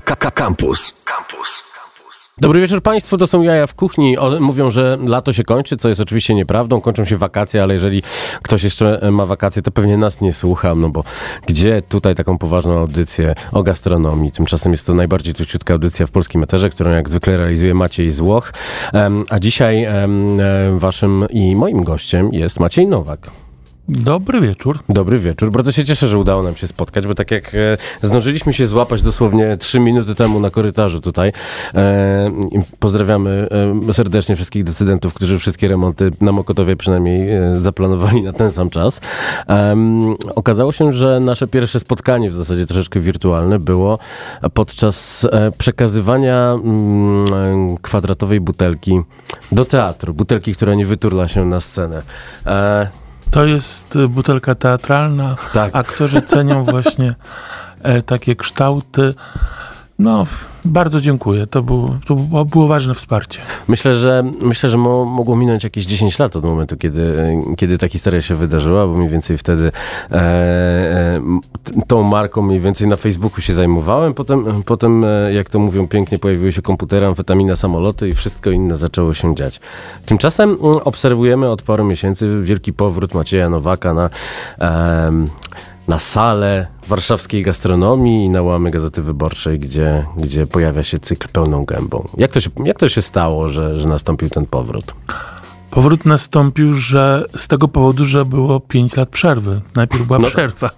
Campus. Campus. Dobry wieczór Państwu, to są jaja w kuchni. O, mówią, że lato się kończy, co jest oczywiście nieprawdą. Kończą się wakacje, ale jeżeli ktoś jeszcze ma wakacje, to pewnie nas nie słucha, no bo gdzie tutaj taką poważną audycję o gastronomii? Tymczasem jest to najbardziej tuciutka audycja w polskim eterze, którą jak zwykle realizuje Maciej Złoch. Um, a dzisiaj um, waszym i moim gościem jest Maciej Nowak. Dobry wieczór. Dobry wieczór. Bardzo się cieszę, że udało nam się spotkać, bo tak jak e, zdążyliśmy się złapać dosłownie trzy minuty temu na korytarzu tutaj. E, pozdrawiamy e, serdecznie wszystkich decydentów, którzy wszystkie remonty na Mokotowie przynajmniej e, zaplanowali na ten sam czas. okazało się, że nasze pierwsze spotkanie, w zasadzie troszeczkę wirtualne, było podczas e, przekazywania mm, kwadratowej butelki do teatru. Butelki, która nie wyturla się na scenę. E, to jest y, butelka teatralna. Tak. Aktorzy cenią właśnie e, takie kształty. No, bardzo dziękuję. To było, to było ważne wsparcie. Myślę, że myślę, że mo, mogło minąć jakieś 10 lat od momentu, kiedy, kiedy ta historia się wydarzyła, bo mniej więcej wtedy e, e, tą marką mniej więcej na Facebooku się zajmowałem. Potem, potem, e, jak to mówią pięknie, pojawiły się komputery, amfetamina, samoloty i wszystko inne zaczęło się dziać. Tymczasem mm, obserwujemy od paru miesięcy wielki powrót Macieja Nowaka na na salę warszawskiej gastronomii i na łamy Gazety Wyborczej, gdzie, gdzie pojawia się cykl pełną gębą. Jak to się, jak to się stało, że, że nastąpił ten powrót? Powrót nastąpił, że z tego powodu, że było 5 lat przerwy. Najpierw była no. przerwa.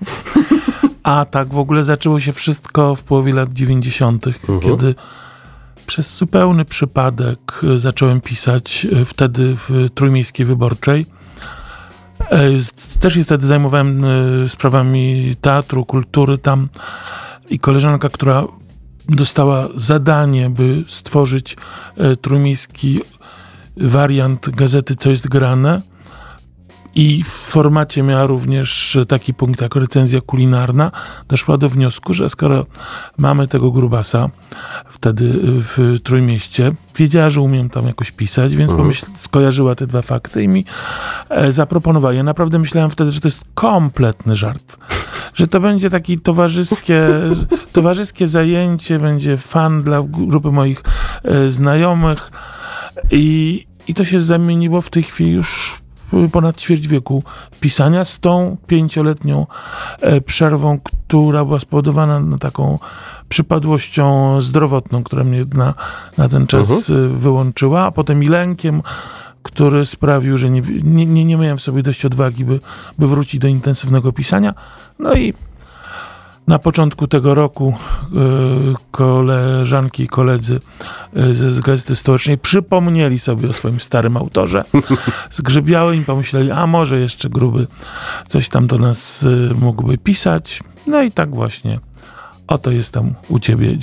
A tak w ogóle zaczęło się wszystko w połowie lat 90., mhm. kiedy przez zupełny przypadek zacząłem pisać e, wtedy w Trójmiejskiej Wyborczej E, też się wtedy zajmowałem e, sprawami teatru, kultury tam i koleżanka, która dostała zadanie, by stworzyć e, trójmiejski wariant gazety Co jest grane, i w formacie miała również taki punkt jak recenzja kulinarna. Doszła do wniosku, że skoro mamy tego grubasa wtedy w Trójmieście, wiedziała, że umiem tam jakoś pisać, więc mhm. pomyśl, skojarzyła te dwa fakty i mi e, zaproponowała. Ja naprawdę myślałem wtedy, że to jest kompletny żart. Że to będzie takie towarzyskie, towarzyskie zajęcie, będzie fan dla grupy moich e, znajomych i, i to się zamieniło w tej chwili już ponad ćwierć wieku pisania z tą pięcioletnią e, przerwą, która była spowodowana taką przypadłością zdrowotną, która mnie na, na ten czas uh-huh. wyłączyła, a potem i lękiem, który sprawił, że nie, nie, nie miałem w sobie dość odwagi, by, by wrócić do intensywnego pisania. No i na początku tego roku e, koleżanki i koledzy e, z Gazety Stołecznej przypomnieli sobie o swoim starym autorze. Zgrzybiały im, pomyśleli, a może jeszcze gruby coś tam do nas e, mógłby pisać. No i tak właśnie Oto jestem u ciebie y,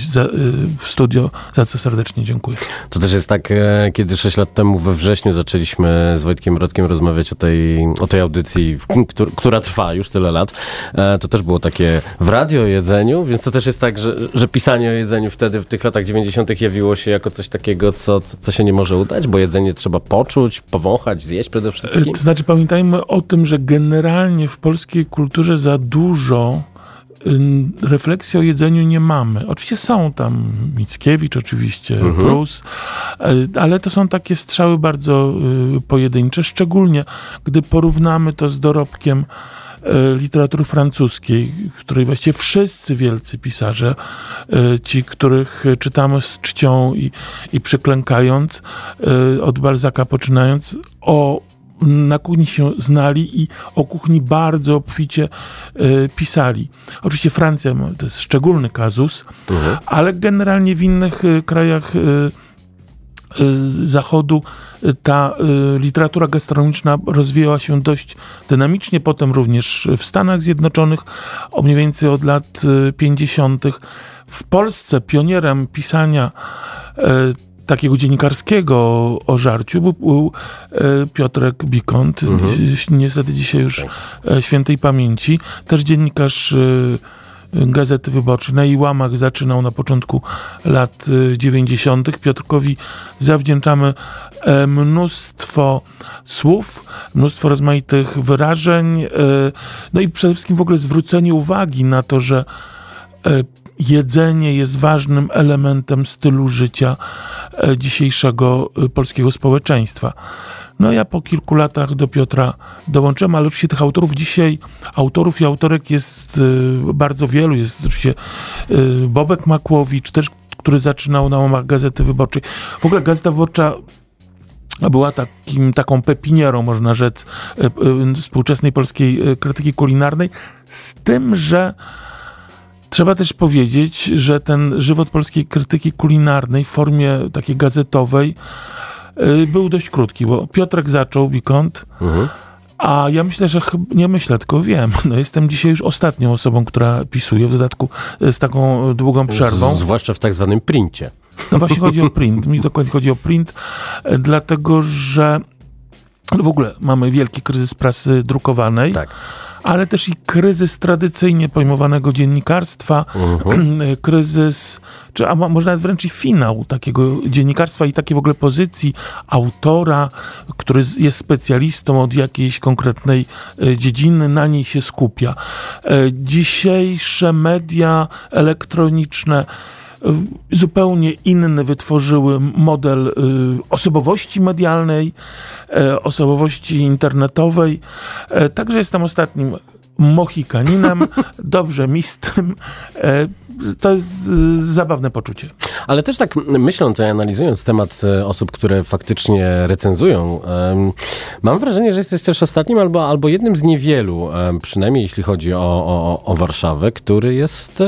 w studio, za co serdecznie dziękuję. To też jest tak, e, kiedy 6 lat temu we wrześniu zaczęliśmy z Wojtkiem Rodkiem rozmawiać o tej, o tej audycji, która trwa już tyle lat. E, to też było takie w radio o jedzeniu, więc to też jest tak, że, że pisanie o jedzeniu wtedy w tych latach 90. jawiło się jako coś takiego, co, co się nie może udać, bo jedzenie trzeba poczuć, powąchać, zjeść przede wszystkim. To znaczy pamiętajmy o tym, że generalnie w polskiej kulturze za dużo refleksji o jedzeniu nie mamy. Oczywiście są tam Mickiewicz, oczywiście mhm. Prus, e, ale to są takie strzały bardzo y, pojedyncze, szczególnie gdy porównamy to z dorobkiem literatury francuskiej, której właściwie wszyscy wielcy pisarze, ci, których czytamy z czcią i, i przyklękając, od Balzaka poczynając, o na kuchni się znali i o kuchni bardzo obficie y, pisali. Oczywiście Francja to jest szczególny kazus, mhm. ale generalnie w innych y, krajach y, Zachodu ta literatura gastronomiczna rozwijała się dość dynamicznie, potem również w Stanach Zjednoczonych, o mniej więcej od lat 50. W Polsce pionierem pisania takiego dziennikarskiego o żarciu był, był e, Piotrek Bikont, mhm. niestety dzisiaj już tak. E, świętej pamięci. Też dziennikarz e, Gazety Wyborczej. Na jej łamach zaczynał na początku lat 90. Piotrkowi zawdzięczamy mnóstwo słów, mnóstwo rozmaitych wyrażeń, no i przede wszystkim w ogóle zwrócenie uwagi na to, że jedzenie jest ważnym elementem stylu życia e, dzisiejszego e, polskiego społeczeństwa. No ja po kilku latach do Piotra dołączyłem, ale oczywiście tych autorów dzisiaj, autorów i autorek jest y, bardzo wielu. Jest oczywiście y, Bobek Makłowicz, też, który zaczynał na łamach Gazety Wyborczej. W ogóle Gazeta Wyborcza była takim, taką pepinierą, można rzec, y, współczesnej polskiej krytyki kulinarnej, z tym, że Trzeba też powiedzieć, że ten żywot polskiej krytyki kulinarnej w formie takiej gazetowej Y, był dość krótki, bo Piotrek zaczął Bikont, mhm. a ja myślę, że nie myślę, tylko wiem. No, jestem dzisiaj już ostatnią osobą, która pisuje, w dodatku y, z taką długą przerwą. Z, zwłaszcza w tak zwanym princie. No właśnie chodzi o print. Mi dokładnie chodzi o print, y, dlatego że w ogóle mamy wielki kryzys prasy drukowanej. Tak ale też i kryzys tradycyjnie pojmowanego dziennikarstwa, uh-huh. kryzys, czy a może nawet wręcz i finał takiego dziennikarstwa i takiej w ogóle pozycji autora, który jest specjalistą od jakiejś konkretnej e, dziedziny, na niej się skupia. E, dzisiejsze media elektroniczne zupełnie inny wytworzyły model y, osobowości medialnej, e, osobowości internetowej. E, także jestem ostatnim Mohikaninem, dobrze mi z tym. E, to jest zabawne poczucie. Ale też tak myśląc i analizując temat osób, które faktycznie recenzują, mam wrażenie, że jesteś też ostatnim albo, albo jednym z niewielu, przynajmniej jeśli chodzi o, o, o Warszawę, który jest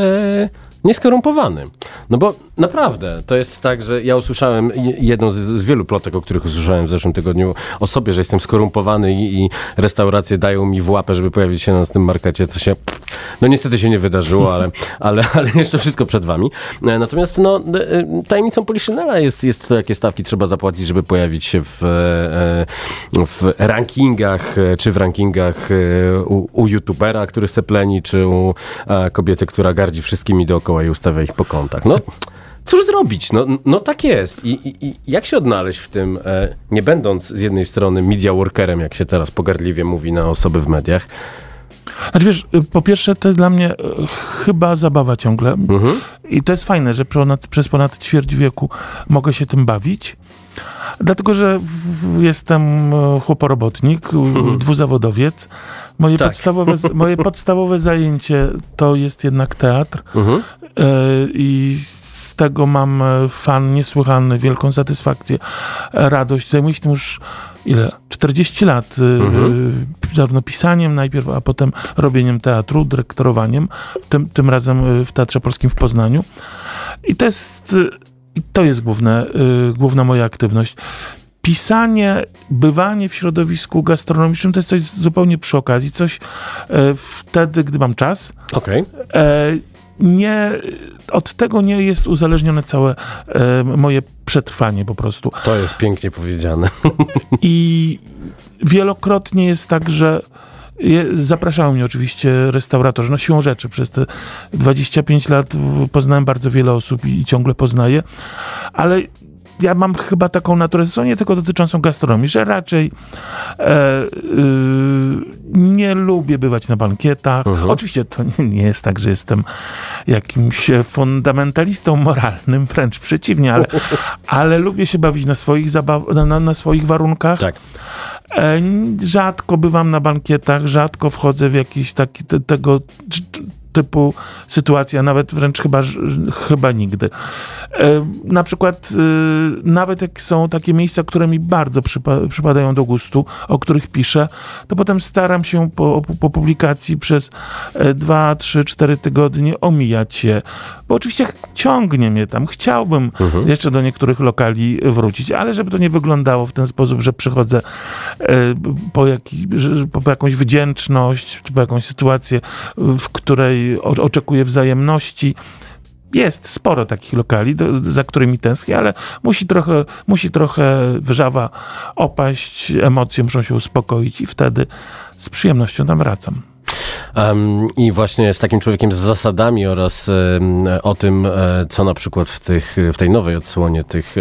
nieskorumpowany. No bo naprawdę, to jest tak, że ja usłyszałem jedną z, z, wielu plotek, o których usłyszałem w zeszłym tygodniu o sobie, że jestem skorumpowany i, i restauracje dają mi w łapę, żeby pojawić się na tym markecie, co się, no niestety się nie wydarzyło, ale, ale, ale jeszcze wszystko przed wami. E, natomiast no, e, tajemnicą Poliszynela jest, jest to, jakie stawki trzeba zapłacić, żeby pojawić się w, e, w rankingach, czy w rankingach u, u youtubera, który se pleni, czy u kobiety, która gardzi wszystkimi dookoła i ustawia ich po kątach. No, cóż zrobić? No, no tak jest. I, i, I, jak się odnaleźć w tym, e, nie będąc z jednej strony media workerem, jak się teraz pogardliwie mówi na osoby w mediach? Znaczy wiesz, po pierwsze to jest dla mnie e, chyba zabawa ciągle. Mhm. I to jest fajne, że ponad, przez ponad ćwierć wieku mogę się tym bawić. Dlatego, że jestem e, chłoporobotnik, mhm. dwuzawodowiec. Moje, tak. podstawowe, moje podstawowe zajęcie to jest jednak teatr. Mhm. E, I z tego mam e, fan niesłychany, wielką satysfakcję, radość. Zajmuję się tym już ile? 40 lat. Mhm. Zarówno pisaniem najpierw, a potem robieniem teatru, dyrektorowaniem. Tym, tym razem w Teatrze Polskim w Poznaniu. I to jest to jest główne, y, główna moja aktywność. Pisanie, bywanie w środowisku gastronomicznym to jest coś zupełnie przy okazji, coś y, wtedy, gdy mam czas. Okej. Okay. Nie, od tego nie jest uzależnione całe e, moje przetrwanie po prostu. To jest pięknie powiedziane. I wielokrotnie jest tak, że Zapraszają mnie oczywiście restauratorzy. No siłą rzeczy, przez te 25 lat poznałem bardzo wiele osób i ciągle poznaję, ale ja mam chyba taką naturę, zresztą nie tylko dotyczącą gastronomii, że raczej e, y, nie lubię bywać na bankietach. Mhm. Oczywiście to nie, nie, jest tak, że jestem jakimś fundamentalistą moralnym, wręcz przeciwnie, ale, ale lubię się bawić na swoich, zabaw, na, na swoich warunkach. Tak. E, rzadko bywam na bankietach, rzadko wchodzę w jakiś taki te, tego typu sytuacja, nawet wręcz chyba, chyba nigdy. E, na przykład, e, nawet jak są takie miejsca, które mi bardzo przypa przypadają do gustu, o których piszę, to potem staram się po, po publikacji przez e, dwa, trzy, cztery tygodnie omijać się, bo oczywiście ciągnie mnie tam. Chciałbym mhm. jeszcze do niektórych lokali wrócić, ale żeby to nie wyglądało w ten sposób, że przychodzę po, jaki, po jakąś wdzięczność, czy po jakąś sytuację, w której oczekuję wzajemności. Jest sporo takich lokali, do, za którymi tęsknię, ale musi trochę, musi trochę wrzawa opaść, emocje muszą się uspokoić i wtedy z przyjemnością tam wracam. Um, I właśnie z takim człowiekiem z zasadami oraz um, o tym, um, co na przykład w, tych, w tej nowej odsłonie tych,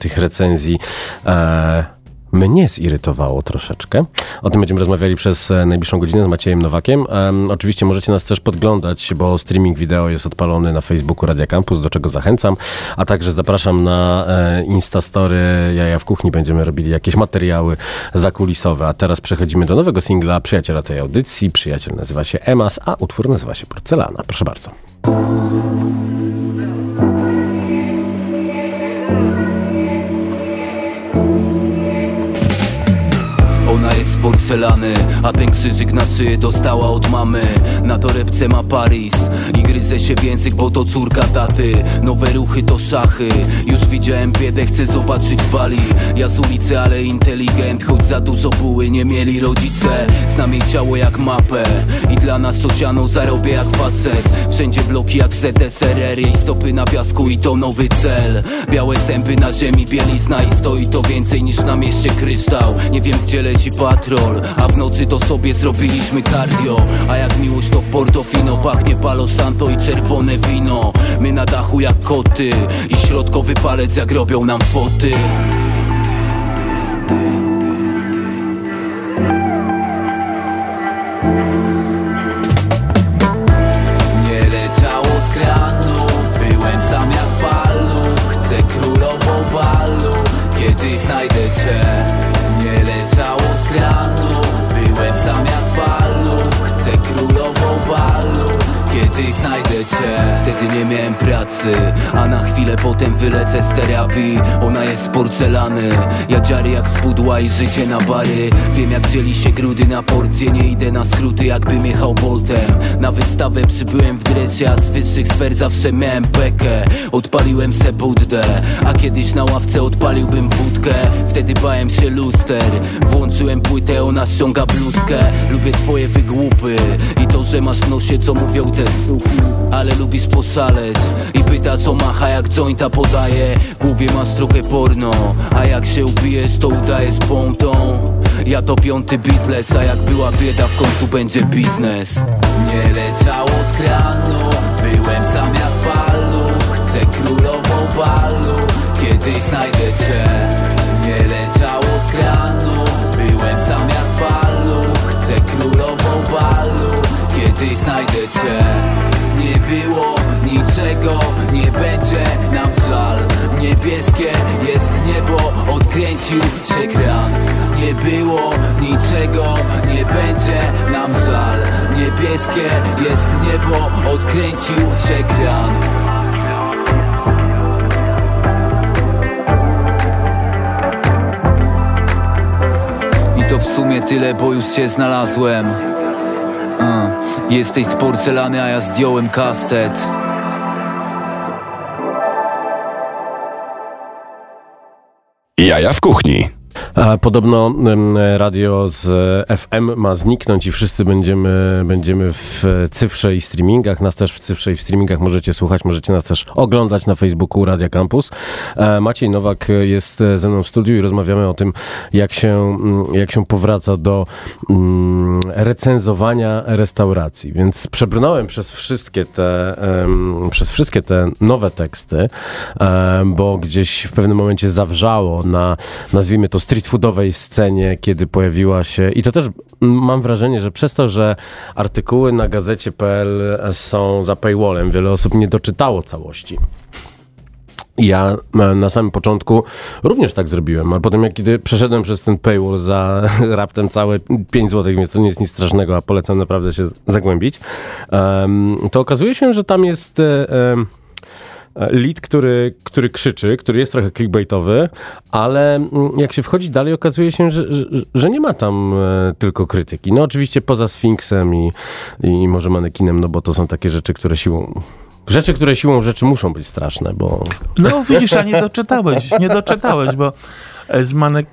tych recenzji e, mnie zirytowało troszeczkę. O tym będziemy rozmawiali przez e, najbliższą godzinę z Maciejem Nowakiem. Um, oczywiście możecie nas też podglądać, bo streaming wideo jest odpalony na Facebooku Radia Campus, do czego zachęcam, a także zapraszam na e, Instastory Jaja w Kuchni. Będziemy robili jakieś materiały zakulisowe. A teraz przechodzimy do nowego singla przyjaciela tej audycji. Przyjaciel nazywa się Emas, a utwór nazywa się Porcelana. Proszę bardzo. Porcelany, a ten krzyżyk na szyję dostała od mamy. Na torebce ma Paris i gryzę się w język, bo to córka taty Nowe ruchy to szachy, już widziałem biedę, chcę zobaczyć Bali. Ja z ulicy, ale inteligent, choć za dużo buły nie mieli rodzice. Znam jej ciało jak mapę i dla nas to siano zarobię jak facet. Wszędzie bloki jak ZSRR, jej stopy na piasku i to nowy cel. Białe zęby na ziemi, bielizna i stoi to więcej niż na mieście kryształ. Nie wiem gdzie leci patrol, a w nocy to sobie zrobiliśmy cardio. A jak miłość to w Portofino, pachnie Palo Santo i czerwone wino. My na dachu jak koty i środkowy palec jak robią nam foty. Nie leciało Znajdę cię. Wtedy nie miałem pracy A na chwilę potem wylecę z terapii. Ona jest z porcelany. Ja dziary jak z pudła i życie na bary. Wiem jak dzieli się grudy na porcje. Nie idę na skróty jakbym jechał boltem. Na wystawę przybyłem w dresie A z wyższych sfer zawsze miałem bekę Odpaliłem se buddę A kiedyś na ławce odpaliłbym wódkę. Wtedy bałem się luster. Włączyłem płytę, ona ściąga bluzkę. Lubię twoje wygłupy I to, że masz w nosie co mówią te ale lubisz poszaleć I pytasz o macha jak jointa podaje. W głowie masz trochę porno A jak się ubijesz to udajesz pontą Ja to piąty Beatles A jak była bieda w końcu będzie biznes. Nie leciało z kranu Byłem sam jak paluch. Chcę królową balu Kiedyś znajdę cię Znajdę cię. Nie było niczego, nie będzie nam żal. Niebieskie jest niebo, odkręcił się kran. Nie było niczego, nie będzie nam żal. Niebieskie jest niebo, odkręcił się kran. To w sumie tyle, bo już cię znalazłem jesteś z porcelany, a ja zdjąłem kastet Jaja w kuchni. Podobno radio z e, FM ma zniknąć i wszyscy będziemy, będziemy w cyfrze i streamingach. Nas też w cyfrze i w streamingach możecie słuchać, możecie nas też oglądać na Facebooku Radia Campus. E, Maciej Nowak jest ze mną w studiu i rozmawiamy o tym, jak się, mm, jak się powraca do mm, recenzowania restauracji. Więc przebrnąłem przez wszystkie te, przez wszystkie te nowe teksty, em, bo gdzieś w pewnym momencie zawrzało na, nazwijmy to street foodowej scenie, kiedy pojawiła się, i to też mam wrażenie, że przez to, że artykuły na gazecie.pl są za paywallem, wiele osób nie doczytało całości. Ja e, na samym początku również tak zrobiłem, ale potem jak kiedy przeszedłem przez ten paywall za raptem całe 5 zł, więc to nie jest nic strasznego, a polecam naprawdę się zagłębić, to okazuje się, że tam jest e, em, lead, który, który krzyczy, który jest trochę clickbaitowy, ale mm, jak się wchodzi dalej, okazuje się, że, że, nie ma tam e, tylko krytyki. No oczywiście poza Sfinksem i, i może manekinem, no bo to są takie rzeczy, które siłą... Rzeczy, które siłą rzeczy muszą być straszne, bo... No widzisz, a nie doczytałeś, nie doczytałeś, bo z, manek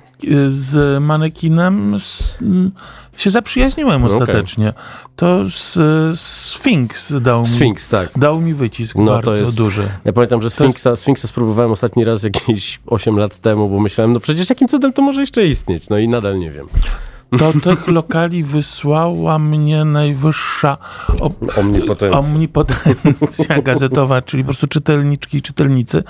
z manekinem m, się zaprzyjaźniłem No ostatecznie. To z, Sphinx dał mi, Sphinx, tak. dał mi wycisk No, to bardzo jest- duży. Ja pamiętam, że Sfinksa, Sfinksa spróbowałem ostatni raz jakieś 8 lat temu, bo myślałem, no przecież jakim cudem to może jeszcze istnieć? No i nadal nie wiem. Do tych lokali wysłała mnie najwyższa Omnipotencja. omnipotencja gazetowa, czyli po prostu czytelniczki i czytelnicy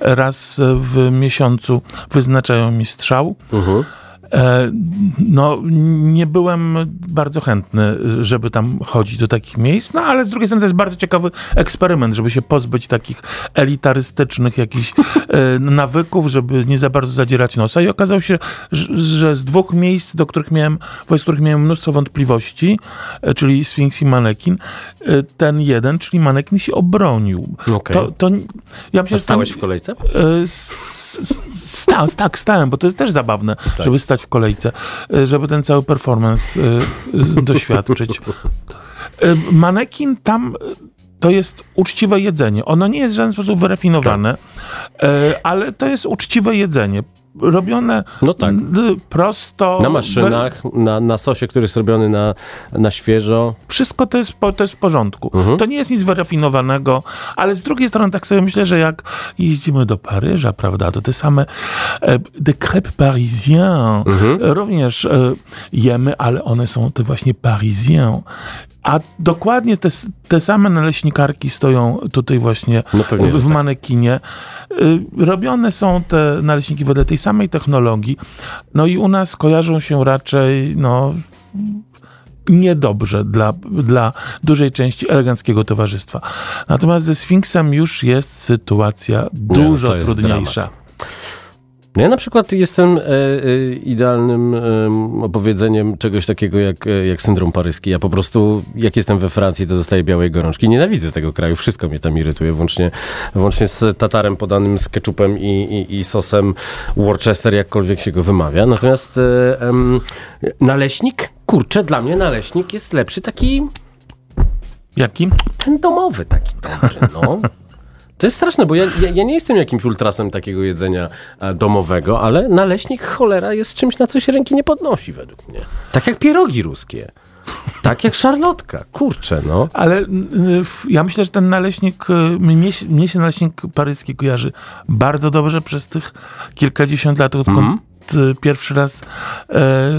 raz w miesiącu wyznaczają mi strzał. Mhm. E, no, nie byłem bardzo chętny, żeby tam chodzić do takich miejsc, no ale z drugiej strony to jest bardzo ciekawy eksperyment, żeby się pozbyć takich elitarystycznych jakichś e, nawyków, żeby nie za bardzo zadzierać nosa i okazało się, że z dwóch miejsc, do których miałem, wobec których miałem mnóstwo wątpliwości, e, czyli Sphinx i Manekin, ten jeden, czyli Manekin się obronił. Okay. To, to, ja myślę, A stałeś w kolejce? Sta, tak, stałem, bo to jest też zabawne, tak. żeby stać w kolejce, e, żeby ten cały performance y, doświadczyć. Manekin tam to jest uczciwe jedzenie. Ono nie jest w żaden sposób wyrafinowane, tak. ale to jest uczciwe jedzenie robione no tak. prosto. Na maszynach, na, na sosie, który jest robiony na, na świeżo. Wszystko to jest, to jest w porządku. Mhm. To nie jest nic wyrafinowanego, ale z drugiej strony tak sobie myślę, że jak jeździmy do Paryża, prawda, to te same e, de crêpes parisien mhm. również e, jemy, ale one są te właśnie parisien. A dokładnie te, te same naleśnikarki stoją tutaj właśnie no w, w tak. manekinie. Y, robione są te naleśniki wedle tej samej technologii. No i u nas kojarzą się raczej, no niedobrze dla, dla dużej części eleganckiego towarzystwa. Natomiast ze Sfinksem już jest sytuacja dużo no, trudniejsza. Dramat. No ja na przykład jestem e, e, idealnym e, opowiedzeniem czegoś takiego jak, e, jak syndrom paryski. Ja po prostu, jak jestem we Francji, to dostaję białej gorączki. Nienawidzę tego kraju, wszystko mnie tam irytuje, włącznie, włącznie z tatarem podanym z ketchupem i, i, i sosem Worcester, jakkolwiek się go wymawia. Natomiast e, naleśnik, kurczę, dla mnie naleśnik jest lepszy taki... Jaki? Ten domowy taki dobry, no. To jest straszne, bo ja, ja, ja, nie jestem jakimś ultrasem takiego jedzenia e, domowego, ale naleśnik cholera jest czymś, na co się ręki nie podnosi według mnie. Tak jak pierogi ruskie. Tak jak szarlotka, kurczę, no. Ale ja myślę, że ten naleśnik, e, mnie, mnie się naleśnik paryski kojarzy bardzo dobrze przez tych kilkadziesiąt lat, odkąd mm. Y, pierwszy raz e,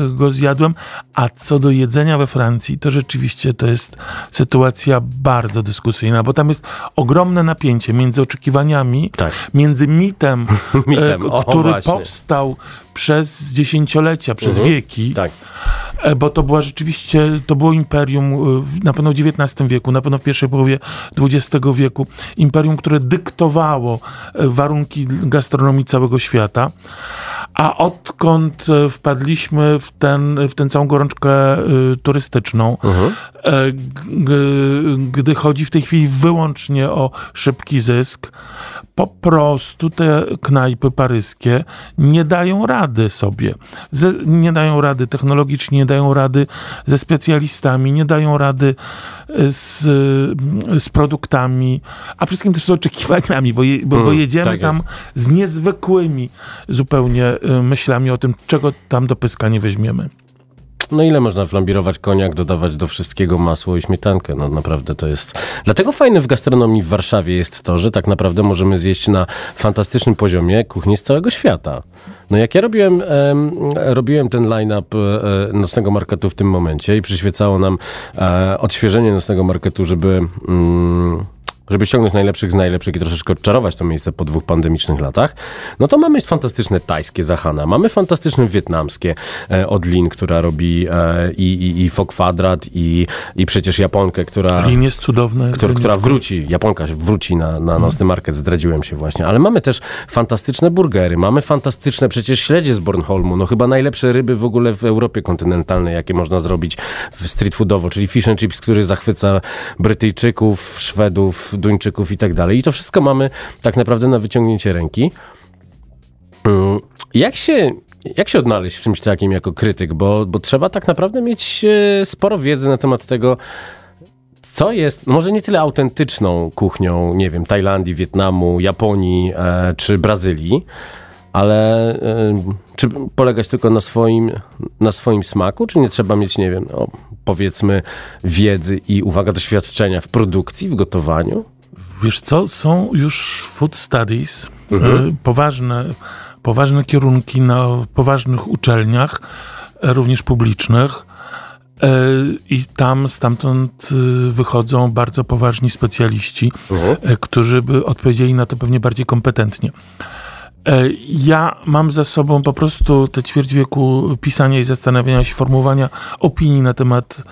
go zjadłem. A co do jedzenia we Francji, to rzeczywiście to jest sytuacja bardzo dyskusyjna, bo tam jest ogromne napięcie między oczekiwaniami, tak. między mitem, mitem. E, który o, powstał przez dziesięciolecia, przez mhm. wieki. Tak e, bo to była rzeczywiście, to było imperium na pewno w XIX wieku, na pewno w pierwszej połowie XX wieku, imperium, które dyktowało warunki gastronomii całego świata. A odkąd e, wpadliśmy w, ten, w tę całą gorączkę y, turystyczną, uh-huh. gdy chodzi w tej chwili wyłącznie o szybki zysk, po prostu te knajpy paryskie nie dają rady sobie. nie dają rady technologicznie, nie dają rady ze specjalistami, nie dają rady z, z produktami, a wszystkim też z oczekiwaniami, bo, je, bo, mm, bo jedziemy tak tam z niezwykłymi zupełnie myślami o tym, czego tam do pyska nie weźmiemy. No ile można flambirować koniak, dodawać do wszystkiego masło i śmietankę? No naprawdę to jest... Dlatego fajne w gastronomii w Warszawie jest to, że tak naprawdę możemy zjeść na fantastycznym poziomie kuchni z całego świata. No jak ja robiłem, robiłem ten line-up e, nocnego marketu w tym momencie i przyświecało nam e, odświeżenie nocnego marketu, żeby... Mm, żeby ściągnąć najlepszych z najlepszych i troszeczkę odczarować to miejsce po dwóch pandemicznych latach, no to mamy fantastyczne tajskie Zahana, mamy fantastyczne wietnamskie e, od Lin, która robi e, i, i, i Fok Kwadrat i, i przecież Japonkę, która... Lin jest cudowna. Która, która wróci, Japonka wróci na, na nocny market, zdradziłem się właśnie, ale mamy też fantastyczne burgery, mamy fantastyczne przecież śledzie z Bornholmu, no chyba najlepsze ryby w ogóle w Europie kontynentalnej, jakie można zrobić w street foodowo, czyli fish and chips, który zachwyca Brytyjczyków, Szwedów, Duńczyków i tak dalej. I to wszystko mamy tak naprawdę na wyciągnięcie ręki. Mm, jak się, jak się odnaleźć w czymś takim jako krytyk? Bo, bo trzeba tak naprawdę mieć e, sporo wiedzy na temat tego, co jest, może nie tyle autentyczną kuchnią, nie wiem, Tajlandii, Wietnamu, Japonii e, czy Brazylii, ale e, czy polegać tylko na swoim, na swoim smaku, czy nie trzeba mieć, nie wiem, no, powiedzmy wiedzy i uwaga, doświadczenia w produkcji, w gotowaniu? Wiesz co, są już food studies, mhm. E, poważne, poważne kierunki na poważnych uczelniach, e, również publicznych. I tam stamtąd wychodzą bardzo poważni specjaliści, mhm. którzy by odpowiedzieli na to pewnie bardziej kompetentnie. E, Ja mam za sobą po prostu te ćwierć wieku pisania i zastanawiania się, formułowania opinii na temat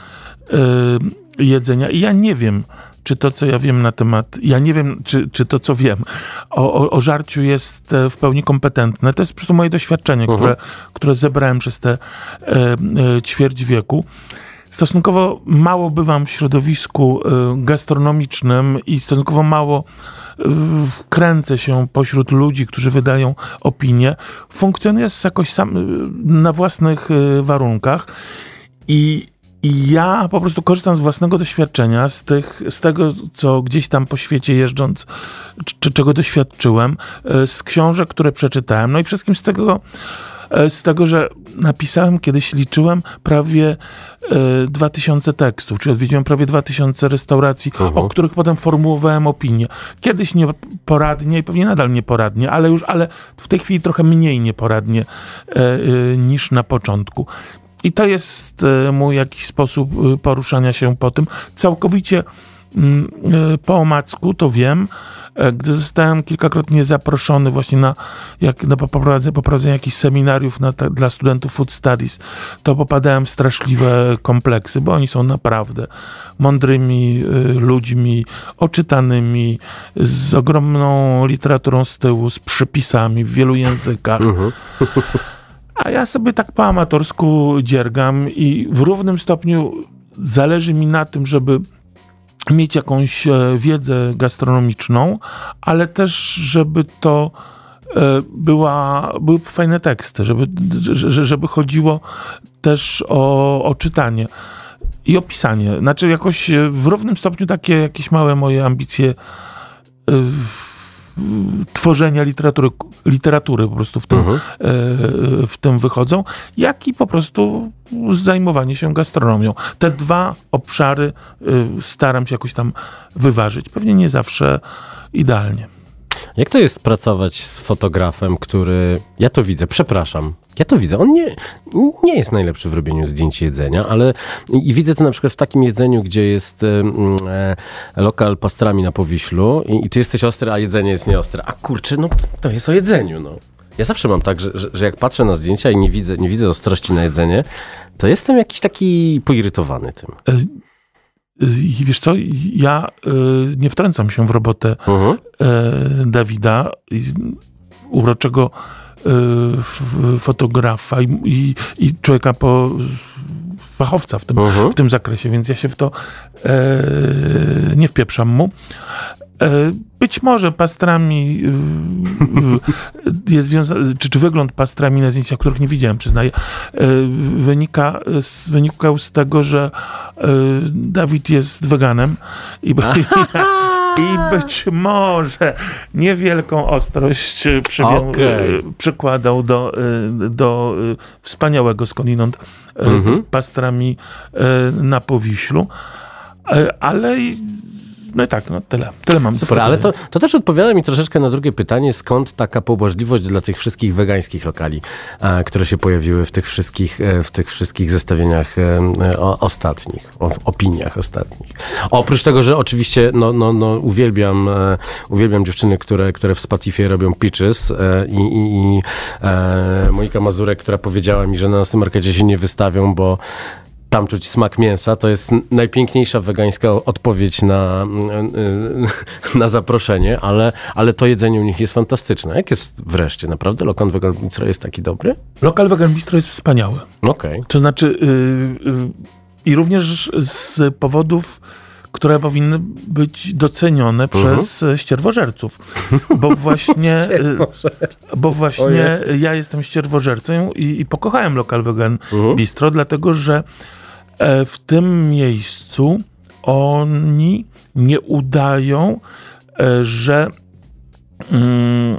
e, jedzenia. I ja nie wiem, czy to, co ja wiem na temat, ja nie wiem, czy, czy to, co wiem o, o, o żarciu jest e, w pełni kompetentne. To jest po prostu moje doświadczenie, które, które zebrałem przez te e, e, ćwierć wieku. Stosunkowo mało bywam w środowisku e, gastronomicznym i stosunkowo mało e, kręcę się pośród ludzi, którzy wydają opinie. Funkcjonuję jakoś sam e, na własnych warunkach i, i ja po prostu korzystam z własnego doświadczenia, z, tych, z tego, co gdzieś tam po świecie jeżdżąc, czy, czego doświadczyłem, z książek, które przeczytałem, no i przede wszystkim z tego, z tego, że napisałem, kiedyś liczyłem prawie e, 2000 tekstów, czyli odwiedziłem prawie 2000 restauracji, o których potem formułowałem opinię. Kiedyś nieporadnie i pewnie nadal nieporadnie, ale już, ale w tej chwili trochę mniej nieporadnie e, e, niż na początku. I to jest e, mój jakiś sposób e, poruszania się po tym. Całkowicie mm, e, po omacku, to wiem, e, gdy zostałem kilkakrotnie zaproszony właśnie na, jak, na poprowadzenie, poprowadzenie jakichś seminariów na, dla studentów Food Studies, to popadałem w straszliwe kompleksy, bo oni są naprawdę mądrymi y, ludźmi, oczytanymi, z ogromną literaturą z tyłu, z przepisami w wielu językach. A ja sobie tak po amatorsku dziergam i w równym stopniu zależy mi na tym, żeby mieć jakąś e, wiedzę gastronomiczną, ale też, żeby to e, była, były fajne teksty, żeby, że- żeby chodziło też o, o czytanie i opisanie. Znaczy jakoś e, w równym stopniu takie jakieś małe moje ambicje tworzenia literatury, literatury po prostu w tym, e, w tym wychodzą, jak i po prostu zajmowanie się gastronomią. Te dwa obszary e, staram się jakoś tam wyważyć. Pewnie nie zawsze idealnie. Jak to jest pracować z fotografem, który. Ja to widzę, przepraszam. Ja to widzę. On nie, nie jest najlepszy w robieniu zdjęć jedzenia, ale i widzę to na przykład w takim jedzeniu, gdzie jest e, e, lokal pastrami na Powiślu i, i ty jesteś ostry, a jedzenie jest nieostre. A kurczę, no to jest o jedzeniu, no. Ja zawsze mam tak, że, że, jak patrzę na zdjęcia i nie widzę, nie widzę ostrości na jedzenie, to jestem jakiś taki poirytowany tym. I wiesz co, ja e, nie wtrącam się w robotę e, Dawida, uroczego e, fotografa i, i, i człowieka po fachowca w tym, Mhm. w tym zakresie, więc ja się w to e, nie wpieprzam mu. E, Być może pastrami jest związany, czy, czy wygląd pastrami na zdjęciach, których nie widziałem, przyznaję, e, wynika z, wynikał z tego, że e, Dawid jest weganem i, i być może niewielką ostrość przywią, e, przykładał do, do wspaniałego skądinąd e, Mhm. pastrami na Powiślu. Ale no i tak, no tyle. Tyle mam. do Super, ale to, to też odpowiada mi troszeczkę na drugie pytanie, skąd taka pobłażliwość dla tych wszystkich wegańskich lokali, e, które się pojawiły w tych wszystkich, e, w tych wszystkich zestawieniach e, o, ostatnich, o, opiniach ostatnich. Oprócz tego, że oczywiście no, no, no, uwielbiam, e, uwielbiam dziewczyny, które, które w Spotify robią pitches e, i, i, e, Monika Mazurek, która powiedziała mi, że na naszym markecie się nie wystawią, bo tam czuć smak mięsa, to jest najpiękniejsza wegańska odpowiedź na, y, na zaproszenie, ale, ale to jedzenie u nich jest fantastyczne. Jak jest wreszcie? Naprawdę lokal Vegan Bistro jest taki dobry? Lokal Vegan Bistro jest wspaniały. Okej. To znaczy yy, yy, i również z powodów, które powinny być docenione Mhm. przez ścierwożerców. Bo właśnie, yy, bo właśnie ja jestem ścierwożercą i, i pokochałem lokal Vegan Mhm. Bistro, dlatego że w tym miejscu oni nie udają, e, że mm,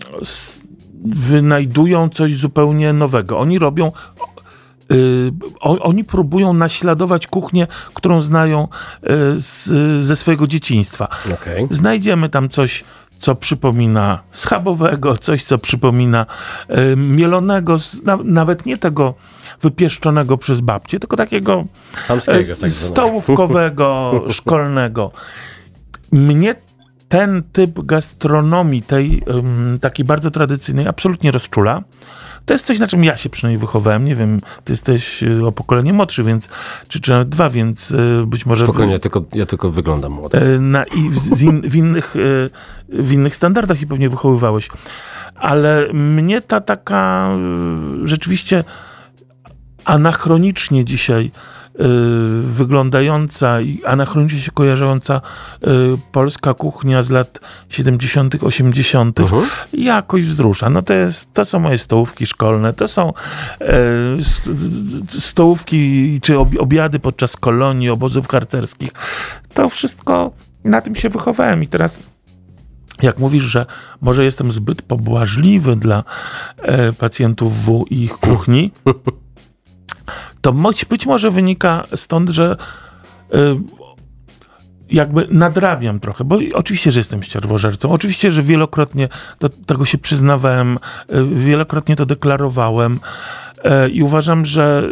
wynajdują coś zupełnie nowego. Oni robią. o, oni próbują naśladować kuchnię, którą znają z, ze swojego dzieciństwa. Okej. Znajdziemy tam coś, co przypomina schabowego, coś, co przypomina y, mielonego, na, nawet nie tego wypieszczonego przez babcię, tylko takiego Hamskiego e, tak stołówkowego, szkolnego. Mnie ten typ gastronomii, tej um, takiej bardzo tradycyjnej, absolutnie rozczula. To jest coś, na czym ja się przynajmniej wychowałem. Nie wiem, ty jesteś y, o pokolenie młodszy, więc, czy, czy nawet dwa, więc y, być może... Spokojnie, ja tylko, ja tylko wyglądam młody. Na, I w, in, w, innych, w innych standardach i pewnie wychowywałeś. Ale mnie ta taka rzeczywiście anachronicznie dzisiaj Y, wyglądająca i anachronicznie się kojarząca y, polska kuchnia z lat 70., 80., uh -huh. jakoś wzrusza. No to, jest, to są moje stołówki szkolne, to są e, stołówki czy obiady podczas kolonii, obozów harcerskich. To wszystko na tym się wychowałem i teraz jak mówisz, że może jestem zbyt pobłażliwy dla e, pacjentów W i ich kuchni, to być może wynika stąd, że y, jakby nadrabiam trochę, bo oczywiście, że jestem ścierwożercą, oczywiście, że wielokrotnie do tego się przyznawałem, y, wielokrotnie to deklarowałem y, i uważam, że,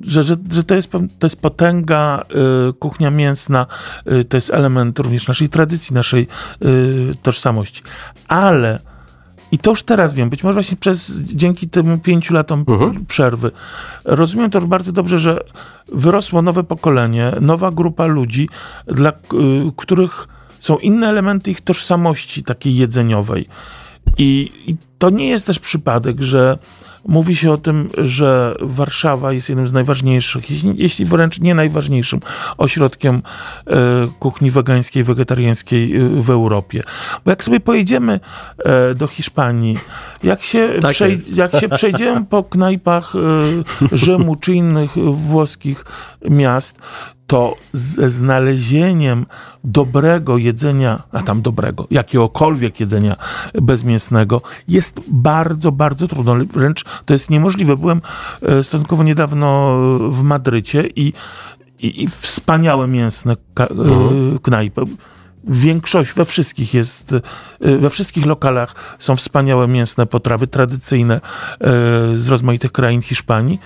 że, że, że, to, jest, to jest potęga, kuchnia mięsna, to jest element również naszej tradycji, naszej tożsamości. Ale i to już teraz wiem, być może właśnie przez, dzięki tym pięciu latom uh-huh. przerwy. Rozumiem to bardzo dobrze, że wyrosło nowe pokolenie, nowa grupa ludzi, dla y, których są inne elementy ich tożsamości takiej jedzeniowej. I, I, to nie jest też przypadek, że Mówi się o tym, że Warszawa jest jednym z najważniejszych, jeśli wręcz nie najważniejszym ośrodkiem e, kuchni wegańskiej, wegetariańskiej e, w Europie. Bo jak sobie pojedziemy e, do Hiszpanii, jak się, tak jak się przejdziemy po knajpach Rzymu czy innych włoskich miast, to ze znalezieniem dobrego jedzenia, a tam dobrego, jakiegokolwiek jedzenia bezmięsnego, jest bardzo, bardzo trudno. Wręcz to jest niemożliwe. Byłem e, stosunkowo niedawno w Madrycie i, i, i wspaniałe mięsne ka- e, mhm. knajpy. Większość, we wszystkich jest, e, we wszystkich lokalach są wspaniałe mięsne potrawy tradycyjne z rozmaitych krain Hiszpanii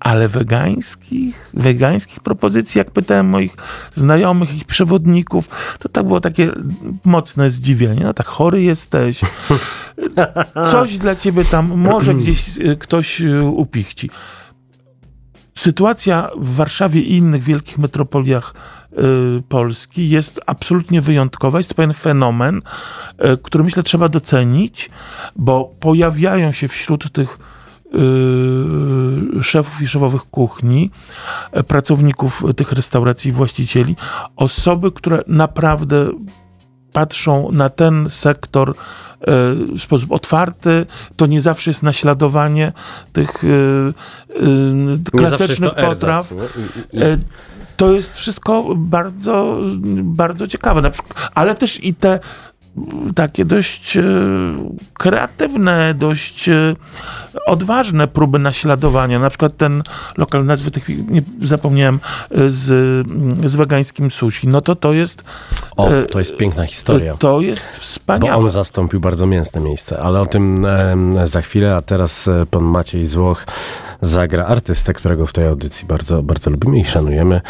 ale wegańskich, wegańskich propozycji, jak pytałem moich znajomych, ich przewodników, to tak było takie mocne zdziwienie. No tak, chory jesteś. Coś dla ciebie tam może gdzieś y, ktoś y, upichci. Sytuacja w Warszawie i innych wielkich metropoliach y, Polski jest absolutnie wyjątkowa. Jest to pewien fenomen, który myślę trzeba docenić, bo pojawiają się wśród tych szefów i szefowych kuchni, e, pracowników tych restauracji, właścicieli, osoby, które naprawdę patrzą na ten sektor e, w sposób otwarty, to nie zawsze jest naśladowanie tych e, klasycznych potraw. To jest wszystko bardzo, bardzo ciekawe. Na przykład, ale też i te takie dość e, kreatywne, dość e, odważne próby naśladowania. Na przykład ten lokal, nazwy tych nie zapomniałem, e, z, z wegańskim sushi. No to to jest... O, to jest piękna historia. To jest wspaniałe. Bo on zastąpił bardzo mięsne miejsce, ale o tym za chwilę, a teraz pan Maciej Złoch zagra artystę, którego w tej audycji bardzo, bardzo lubimy i szanujemy.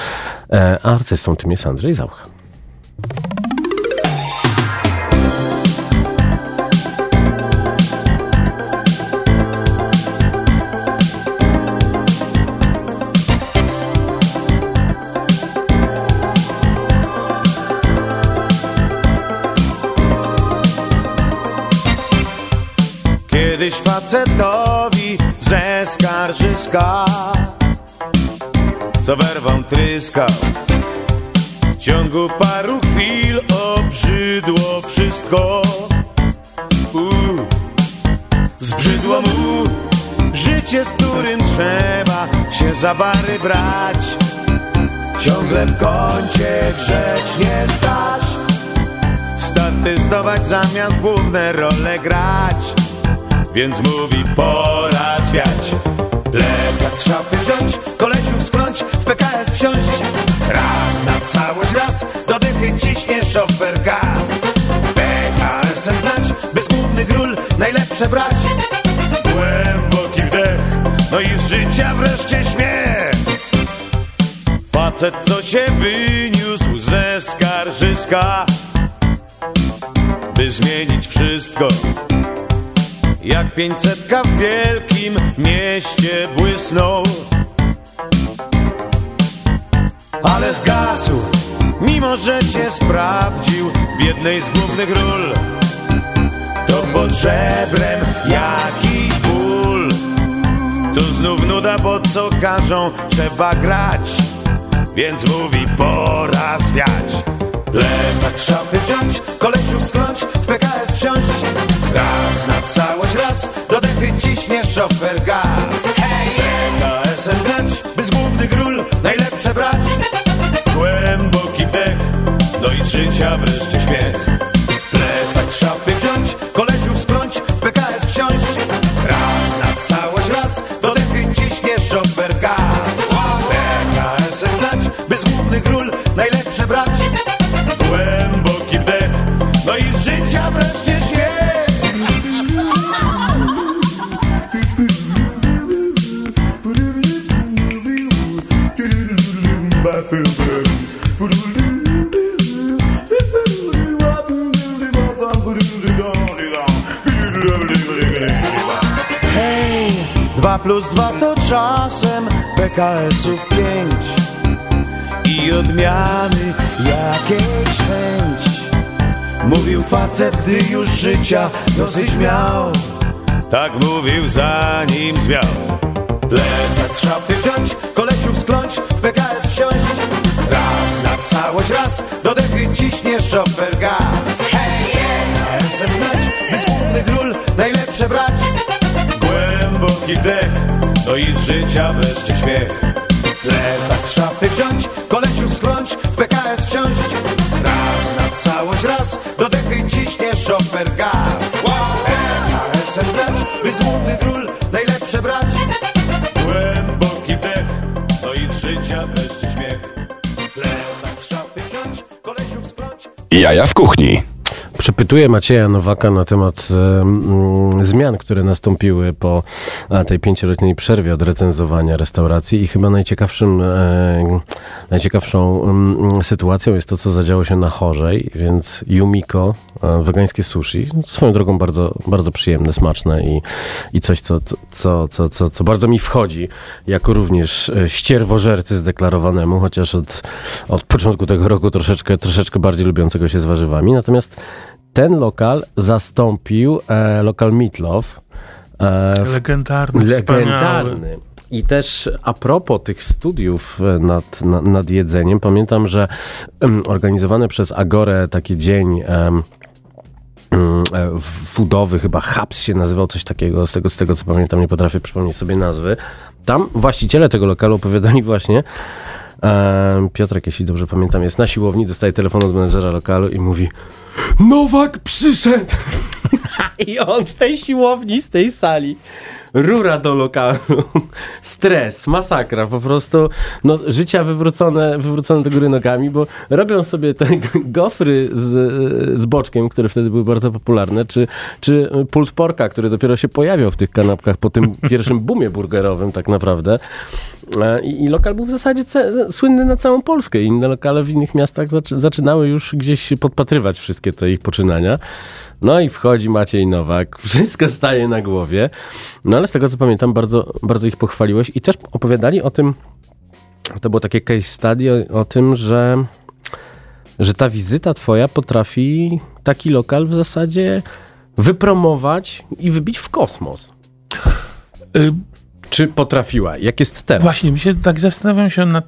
A artystą tym jest Andrzej Zauch. Kiedyś facetowi ze skarżyska Co werwą tryskał W ciągu paru chwil obrzydło wszystko. Uu, Zbrzydło mu życie, z którym trzeba się za bary brać. Ciągle w kącie grzecznie stać Statystować zamiast główne role grać więc mówi pora zwiać. Plecak z szafy wziąć, kolesiów skląć, w PKS wsiąść. Raz na całość raz, do dychy ciśnie szofer gaz. PKS-em by z głównych ról najlepsze brać. Głęboki wdech, no i z życia wreszcie śmiech. Facet, co się wyniósł ze skarżyska, by zmienić wszystko. Jak pięćsetka w wielkim mieście błysnął Ale zgasł, mimo że się sprawdził w jednej z głównych ról. To pod żebrem jakiś ból. Tu znów nuda, bo co każą trzeba grać. Więc mówi pora zwiać. Plecak szafy wziąć, kolesiów skląć, w PKS wsiąść Raz na całość raz, do dechy ciśnie szofer gaz. PKS-em grać, by z głównych ról najlepsze brać. Głęboki wdech, no i z życia wreszcie śmiech plus dwa to czasem PKS-ów pięć i odmiany jakiejś chęć. Mówił facet, gdy już życia dosyć miał. Tak mówił zanim zmiał. Plecak z szafy wziąć, kolesiów skląć, w PKS wsiąść. Raz na całość raz, do dechy ciśnie szofer gaz. PKS-em grać, by z głównych najlepsze brać. Głęboki wdech, no i z życia wreszcie śmiech. Plecak szafy wziąć, kolesiów skląć, w PKS wsiąść. Raz na całość raz, do dechy ciśnie szofer gaz. PKS-em grać, by z głównych ról najlepsze brać. Głęboki wdech, no i z życia wreszcie śmiech. Plecak szafy wziąć, kolesiów skląć, Jaja w kuchni. Przepytuję Macieja Nowaka na temat mm, zmian, które nastąpiły po e, tej pięcioletniej przerwie od recenzowania restauracji i chyba najciekawszym, e, najciekawszą mm, sytuacją jest to, co zadziało się na Chorzej, więc Yumiko, e, wegańskie sushi, swoją drogą bardzo, bardzo przyjemne, smaczne i, i coś, co, co, co, co, co bardzo mi wchodzi, jako również e, ścierwożercy zdeklarowanemu, chociaż od, od początku tego roku troszeczkę, troszeczkę bardziej lubiącego się z warzywami. Natomiast ten lokal zastąpił e, lokal Meatloaf. E, Legendarny, legendarny. I też a propos tych studiów e, nad, nad, nad jedzeniem, pamiętam, że em, organizowane przez Agorę taki dzień mm, e, foodowy, chyba Hubs się nazywał, coś takiego, z tego, z tego co pamiętam, nie potrafię przypomnieć sobie nazwy. Tam właściciele tego lokalu opowiadali właśnie, Piotrek, jeśli dobrze pamiętam, jest na siłowni, dostaje telefon od menedżera lokalu i mówi Nowak przyszedł! I on z tej siłowni, z tej sali, rura do lokalu, stres, masakra, po prostu no, życia wywrócone, wywrócone do góry nogami, bo robią sobie te gofry z, z boczkiem, które wtedy były bardzo popularne, czy, czy pult porka, który dopiero się pojawiał w tych kanapkach po tym pierwszym boomie burgerowym tak naprawdę. E, I, I lokal był w zasadzie słynny na całą Polskę. Inne lokale w innych miastach zaczy- zaczynały już gdzieś podpatrywać wszystkie te ich poczynania. No i wchodzi Maciej Nowak, wszystko staje na głowie. No ale z tego co pamiętam, bardzo, bardzo ich pochwaliłeś i też opowiadali o tym, to było takie case study o, o tym, że, że ta wizyta twoja potrafi taki lokal w zasadzie wypromować i wybić w kosmos. Czy potrafiła? Jak jest teraz? Właśnie, mi się tak zastanawiam się nad,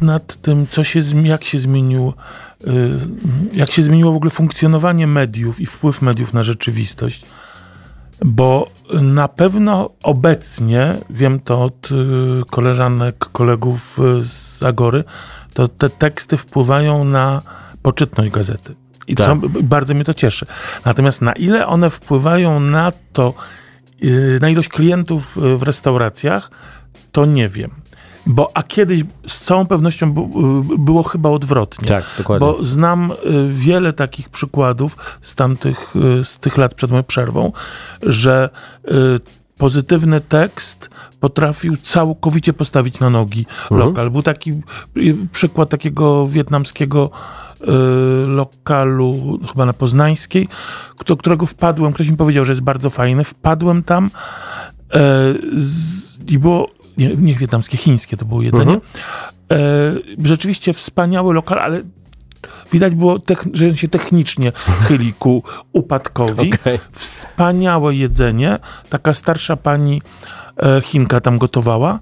nad tym, co się, jak się zmienił, y, jak się zmieniło w ogóle funkcjonowanie mediów i wpływ mediów na rzeczywistość. Bo na pewno obecnie, wiem to od y, koleżanek, kolegów y, z Agory, to te teksty wpływają na poczytność gazety. I Tak. co, bardzo mnie to cieszy. Natomiast na ile one wpływają na to, na ilość klientów y, w restauracjach, to nie wiem. Bo a kiedyś z całą pewnością y, było chyba odwrotnie. Tak, dokładnie. Bo znam y, wiele takich przykładów z tamtych, y, z tych lat przed moją przerwą, że y, pozytywny tekst potrafił całkowicie postawić na nogi Mhm. lokal. Był taki y, przykład takiego wietnamskiego lokalu, chyba na Poznańskiej, do którego wpadłem, ktoś mi powiedział, że jest bardzo fajny. Wpadłem tam e, i było, nie, nie wietnamskie, chińskie to było jedzenie. Mhm. E, rzeczywiście wspaniały lokal, ale widać było, że on się technicznie chyli ku upadkowi. Okej. Wspaniałe jedzenie. Taka starsza pani e, Chinka tam gotowała.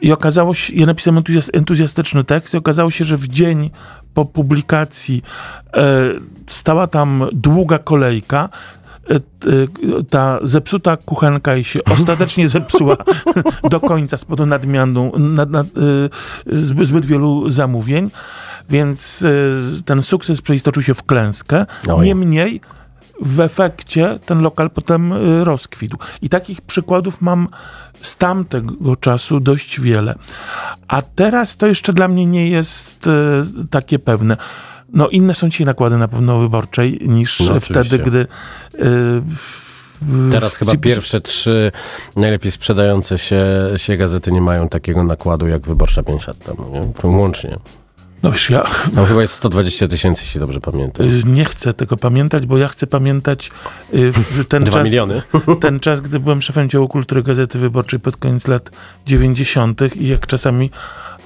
I okazało się, ja napisałem entuzjas- entuzjastyczny tekst i okazało się, że w dzień po publikacji e, stała tam długa kolejka. E, e, ta zepsuta kuchenka jej się ostatecznie zepsuła do końca z powodu nadmianu, nad, nad, zbyt, zbyt wielu zamówień, więc ten sukces przeistoczył się w klęskę. Oj. Niemniej w efekcie ten lokal potem y, rozkwitł. I takich przykładów mam z tamtego czasu dość wiele. A teraz to jeszcze dla mnie nie jest y, takie pewne. No inne są ci nakłady na pewno wyborczej niż No, wtedy, gdy y, Teraz chyba pierwsze trzy najlepiej sprzedające się, się gazety nie mają takiego nakładu jak Wyborcza 5 lat temu. Nie? Łącznie. No wiesz, ja Tam chyba jest 120 tysięcy, jeśli dobrze pamiętam. y, nie chcę tego pamiętać, bo ja chcę pamiętać y, ten Dwa czas, miliony. ten czas, gdy byłem szefem działu kultury Gazety Wyborczej pod koniec lat 90. i jak czasami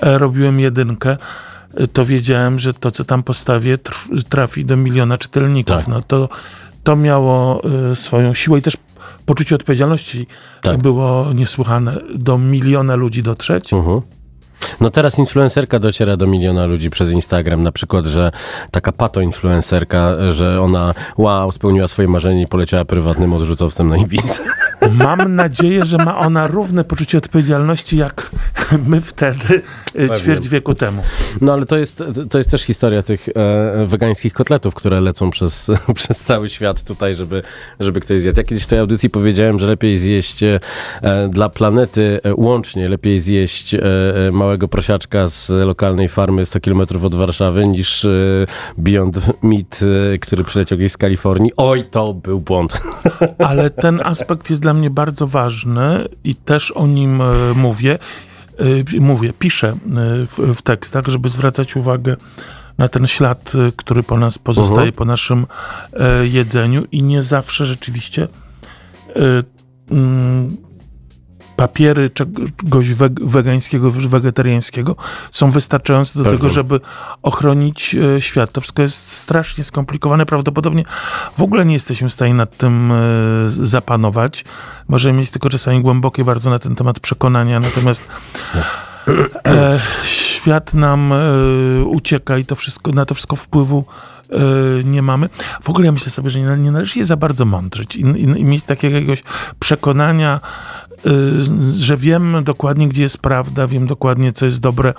e, robiłem jedynkę, e, to wiedziałem, że to, co tam postawię, trafi do miliona czytelników. Tak. No to, to miało swoją siłę i też poczucie odpowiedzialności Tak. było niesłychane. Do miliona ludzi dotrzeć. Mhm. No teraz influencerka dociera do miliona ludzi przez Instagram, na przykład, że taka pato-influencerka, że ona wow, spełniła swoje marzenie i poleciała prywatnym odrzutowcem na Ibizę. Mam nadzieję, że ma ona równe poczucie odpowiedzialności, jak my wtedy, e, ćwierć wieku temu. No ale to jest, to jest też historia tych e, wegańskich kotletów, które lecą przez, przez cały świat tutaj, żeby, żeby ktoś zjadł. Ja kiedyś w tej audycji powiedziałem, że lepiej zjeść e, dla planety e, łącznie, lepiej zjeść e, e, małego prosiaczka z lokalnej farmy 100 km od Warszawy, niż e, Beyond Meat, który przyleciał gdzieś z Kalifornii. Oj, to był błąd. Ale ten aspekt jest dla mnie bardzo ważny i też o nim e, mówię. E, Mówię, piszę e, w, w tekstach, żeby zwracać uwagę na ten ślad, który po nas pozostaje, Mhm. po naszym jedzeniu i nie zawsze rzeczywiście mm, papiery czegoś weg- wegańskiego, wegetariańskiego są wystarczające do Pewnie. tego, żeby ochronić e, świat. To wszystko jest strasznie skomplikowane. Prawdopodobnie w ogóle nie jesteśmy w stanie nad tym e, zapanować. Możemy mieć tylko czasami głębokie bardzo na ten temat przekonania, natomiast e, świat nam e, ucieka i to wszystko, na to wszystko wpływu e, nie mamy. W ogóle ja myślę sobie, że nie, nie należy się za bardzo mądrzyć i, i, i mieć takiego jakiegoś przekonania, że wiem dokładnie, gdzie jest prawda, wiem dokładnie, co jest dobre,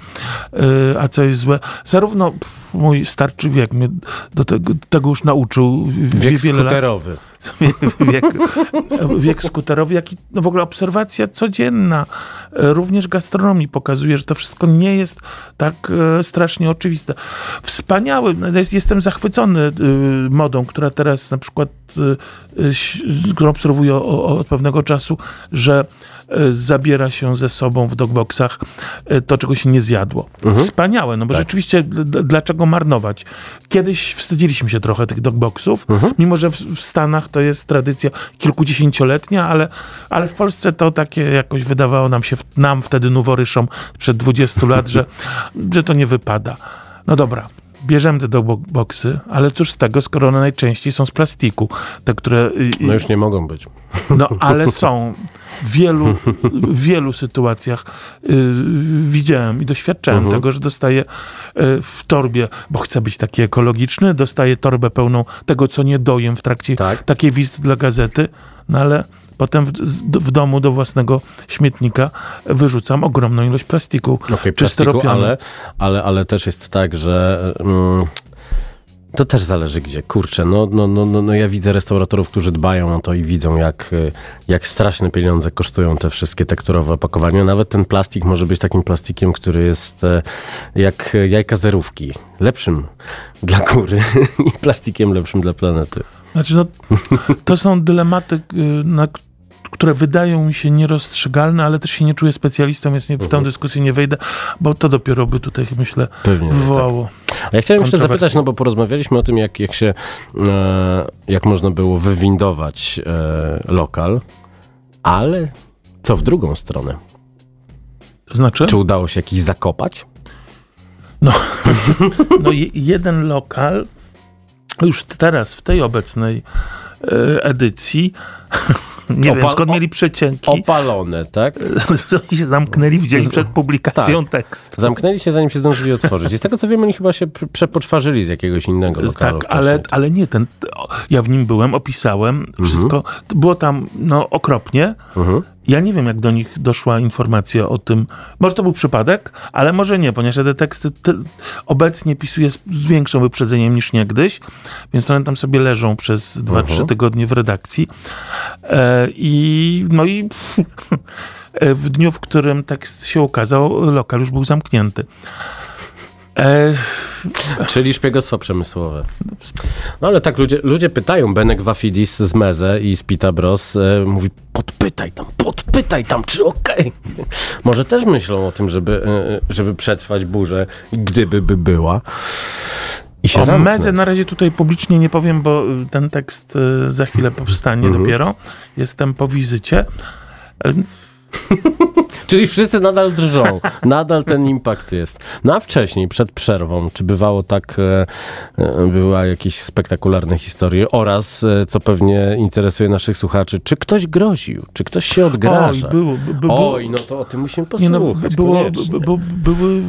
e, a co jest złe. Zarówno mój starczy wiek mnie do tego, tego już nauczył. Wiek wiele lat skuterowy. wiek, wiek skuterowy, jak i no w ogóle obserwacja codzienna, e, również gastronomii pokazuje, że to wszystko nie jest tak e, strasznie oczywiste. Wspaniały, no, jest, jestem zachwycony e, modą, która teraz na przykład, którą obserwuję od pewnego czasu, że zabiera się ze sobą w dogboxach to, czego się nie zjadło. Wspaniałe, no bo rzeczywiście d- d- dlaczego marnować? Kiedyś wstydziliśmy się trochę tych dogboxów, mimo że w Stanach to jest tradycja kilkudziesięcioletnia, ale, ale w Polsce to takie jakoś wydawało nam się, nam wtedy noworyszom przed 20 lat, że, że to nie wypada. No dobra. Bierzemy te dogboxy, ale cóż z tego, skoro one najczęściej są z plastiku. Te, które y, No już nie mogą być. no, ale są w wielu, w wielu sytuacjach y, widziałem i doświadczałem Mhm. tego, że dostaję y, w torbie, bo chcę być taki ekologiczny, dostaję torbę pełną tego, co nie dojem w trakcie Tak. takiej wizyty dla gazety, no ale potem w, w domu do własnego śmietnika wyrzucam ogromną ilość plastiku. Okej, czy plastiku, styropianu. ale, ale, ale też jest tak, że mm, to też zależy gdzie. Kurczę, no, no, no, no, no ja widzę restauratorów, którzy dbają o to i widzą, jak, y, jak straszne pieniądze kosztują te wszystkie tekturowe opakowania. Nawet ten plastik może być takim plastikiem, który jest e, jak jajka zerówki. Lepszym dla góry i plastikiem lepszym dla planety. Znaczy, no, to są dylematy, y, na które wydają mi się nierozstrzygalne, ale też się nie czuję specjalistą, więc nie, w tę dyskusję nie wejdę, bo to dopiero by tutaj, myślę, Pewnie, tak. wywołało. A ja chciałem jeszcze zapytać, no bo porozmawialiśmy o tym, jak, jak się, e, jak można było wywindować e, lokal, ale co w drugą stronę? To znaczy? Czy udało się jakiś zakopać? No je, jeden lokal, już teraz w tej obecnej e, edycji, nie wiem Opal- skąd o- mieli przecięki, Opalone, tak? oni się zamknęli w dzień przed publikacją tak. tekstu. Zamknęli się, zanim się zdążyli otworzyć. I z tego co wiem, oni chyba się pr- przepoczwarzyli z jakiegoś innego lokalu. Tak, ale, ale nie ten. Ja w nim byłem, opisałem wszystko. Było tam no, okropnie. Mhm. Ja nie wiem, jak do nich doszła informacja o tym. Może to był przypadek, ale może nie, ponieważ ja te teksty te, obecnie pisuję z, z większym wyprzedzeniem niż niegdyś, więc one tam sobie leżą przez 2-3 Mhm. tygodnie w redakcji. E, I no i w dniu, w którym tekst się ukazał, lokal już był zamknięty. E, Czyli szpiegostwo przemysłowe. No ale tak ludzie, ludzie pytają, Benek Wafidis z Meze i z Pita Bros e, mówi, podpytaj tam, podpytaj tam, czy okej. Może też myślą o tym, żeby, e, żeby przetrwać burzę, gdyby by była. I się O zamknąć. Mezę na razie tutaj publicznie nie powiem, bo ten tekst y, za chwilę powstanie Mhm. dopiero. Jestem po wizycie. Czyli wszyscy nadal drżą. Nadal ten impact jest. No a wcześniej, przed przerwą, czy bywało tak, e, e, była jakieś spektakularne historie oraz, e, co pewnie interesuje naszych słuchaczy, czy ktoś groził, czy ktoś się Oj, odgraża? było, by, by, było, Oj, no to o tym musimy nie no, posłuchać. było, by, by, były